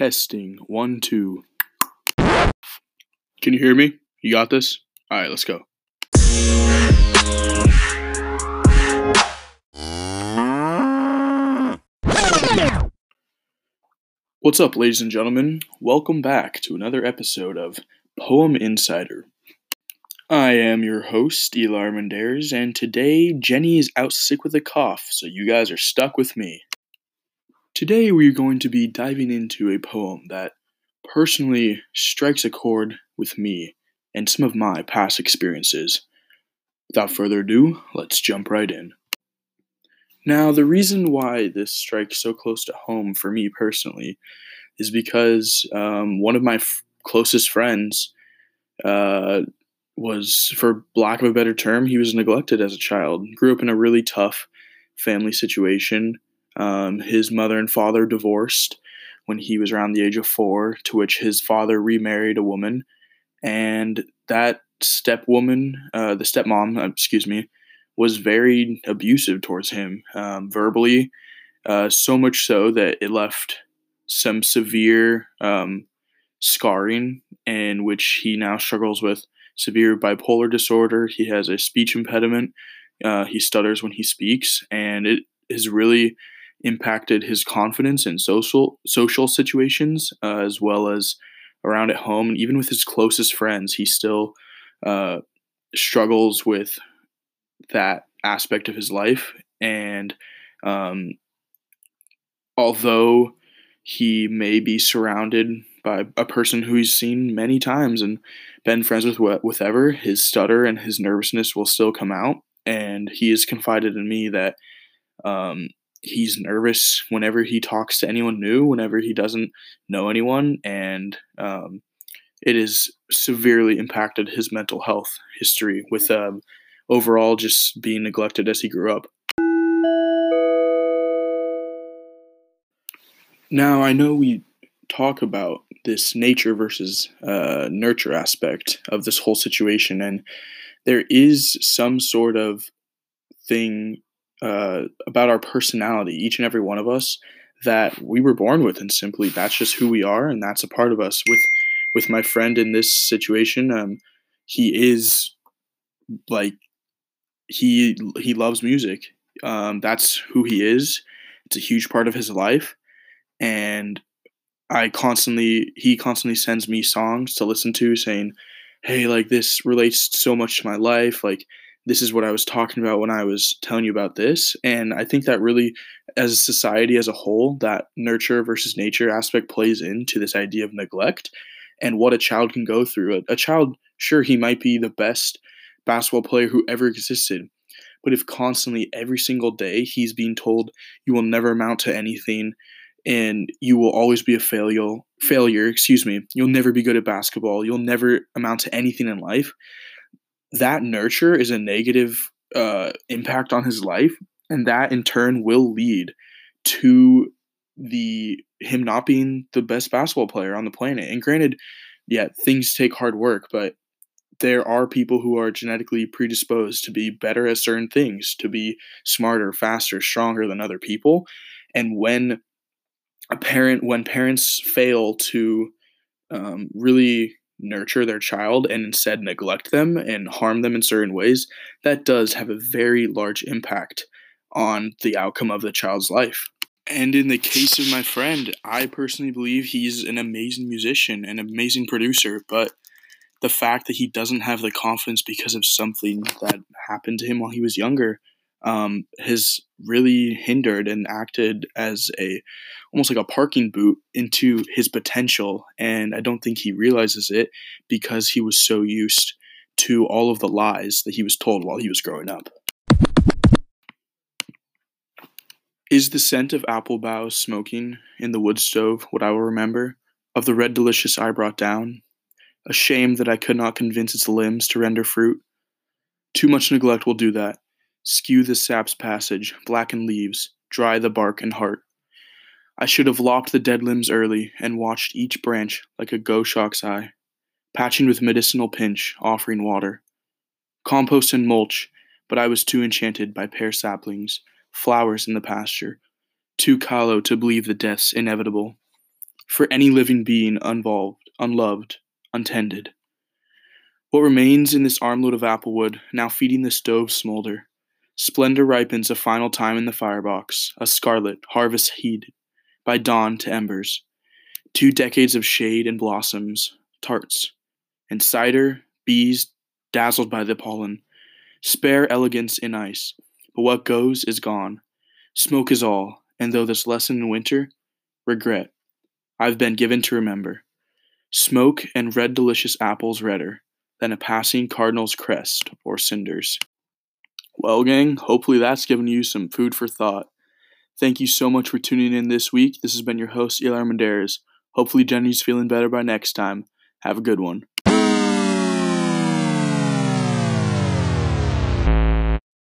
Testing. One, two. Can you hear me? You got this? All right, let's go. What's up, ladies and gentlemen? Welcome back to another episode of Poem Insider. I am your host, Eli Armendariz, and today Jenny is out sick with a cough, so you guys are stuck with me. Today we're going to be diving into a poem that personally strikes a chord with me and some of my past experiences. Without further ado, let's jump right in. Now, the reason why this strikes so close to home for me personally is because um, one of my f- closest friends uh, was, for lack of a better term, he was neglected as a child. Grew up in a really tough family situation. Um, his mother and father divorced when he was around the age of four, to which his father remarried a woman. And that stepwoman, uh, the stepmom, uh, excuse me, was very abusive towards him um, verbally, uh, so much so that it left some severe um, scarring, in which he now struggles with severe bipolar disorder. He has a speech impediment. Uh, he stutters when he speaks, and it is really impacted his confidence in social social situations uh, as well as around at home and even with his closest friends. He still uh, struggles with that aspect of his life. And um, although he may be surrounded by a person who he's seen many times and been friends with with ever, his stutter and his nervousness will still come out. And he has confided in me that um, he's nervous whenever he talks to anyone new, whenever he doesn't know anyone, and um, it has severely impacted his mental health history with um, overall just being neglected as he grew up. Now, I know we talk about this nature versus uh, nurture aspect of this whole situation, and there is some sort of thing uh, about our personality, each and every one of us, that we were born with, and simply that's just who we are, and that's a part of us. With with my friend in this situation, um, he is like he he loves music. Um, that's who he is. It's a huge part of his life, and I constantly he constantly sends me songs to listen to, saying, "Hey, like this relates so much to my life. Like this is what I was talking about when I was telling you about this." And I think that really, as a society as a whole, that nurture versus nature aspect plays into this idea of neglect and what a child can go through. A, a child, sure, he might be the best basketball player who ever existed. But if constantly, every single day, he's being told you will never amount to anything and you will always be a failure, failure, excuse me, you'll never be good at basketball, you'll never amount to anything in life, that nurture is a negative uh, impact on his life. And that in turn will lead to the him not being the best basketball player on the planet. And granted, yeah, things take hard work, but there are people who are genetically predisposed to be better at certain things, to be smarter, faster, stronger than other people. And when a parent, when parents fail to um, really nurture their child and instead neglect them and harm them in certain ways, that does have a very large impact on the outcome of the child's life. And in the case of my friend, I personally believe he's an amazing musician, an amazing producer, but the fact that he doesn't have the confidence because of something that happened to him while he was younger um, has really hindered and acted as a almost like a parking boot into his potential and i don't think he realizes it because he was so used to all of the lies that he was told while he was growing up is the scent of apple boughs smoking in the wood stove what i will remember of the red delicious i brought down a shame that I could not convince its limbs to render fruit. Too much neglect will do that. Skew the sap's passage, blacken leaves, dry the bark and heart. I should have lopped the dead limbs early and watched each branch like a goshawk's eye, patching with medicinal pinch, offering water. Compost and mulch, but I was too enchanted by pear saplings, flowers in the pasture, too callow to believe the death's inevitable. for any living being unvolved, unloved, untended. What remains in this armload of applewood, now feeding the stove smolder? Splendor ripens a final time in the firebox, a scarlet harvest heeded, by dawn to embers. Two decades of shade and blossoms, tarts, and cider, bees dazzled by the pollen. Spare elegance in ice, but what goes is gone. Smoke is all, and though this lesson in winter, regret, I've been given to remember. Smoke and red delicious apples redder than a passing cardinal's crest or cinders. Well, gang, hopefully that's given you some food for thought. Thank you so much for tuning in this week. This has been your host, Eli Armendariz. Hopefully, Jenny's feeling better by next time. Have a good one.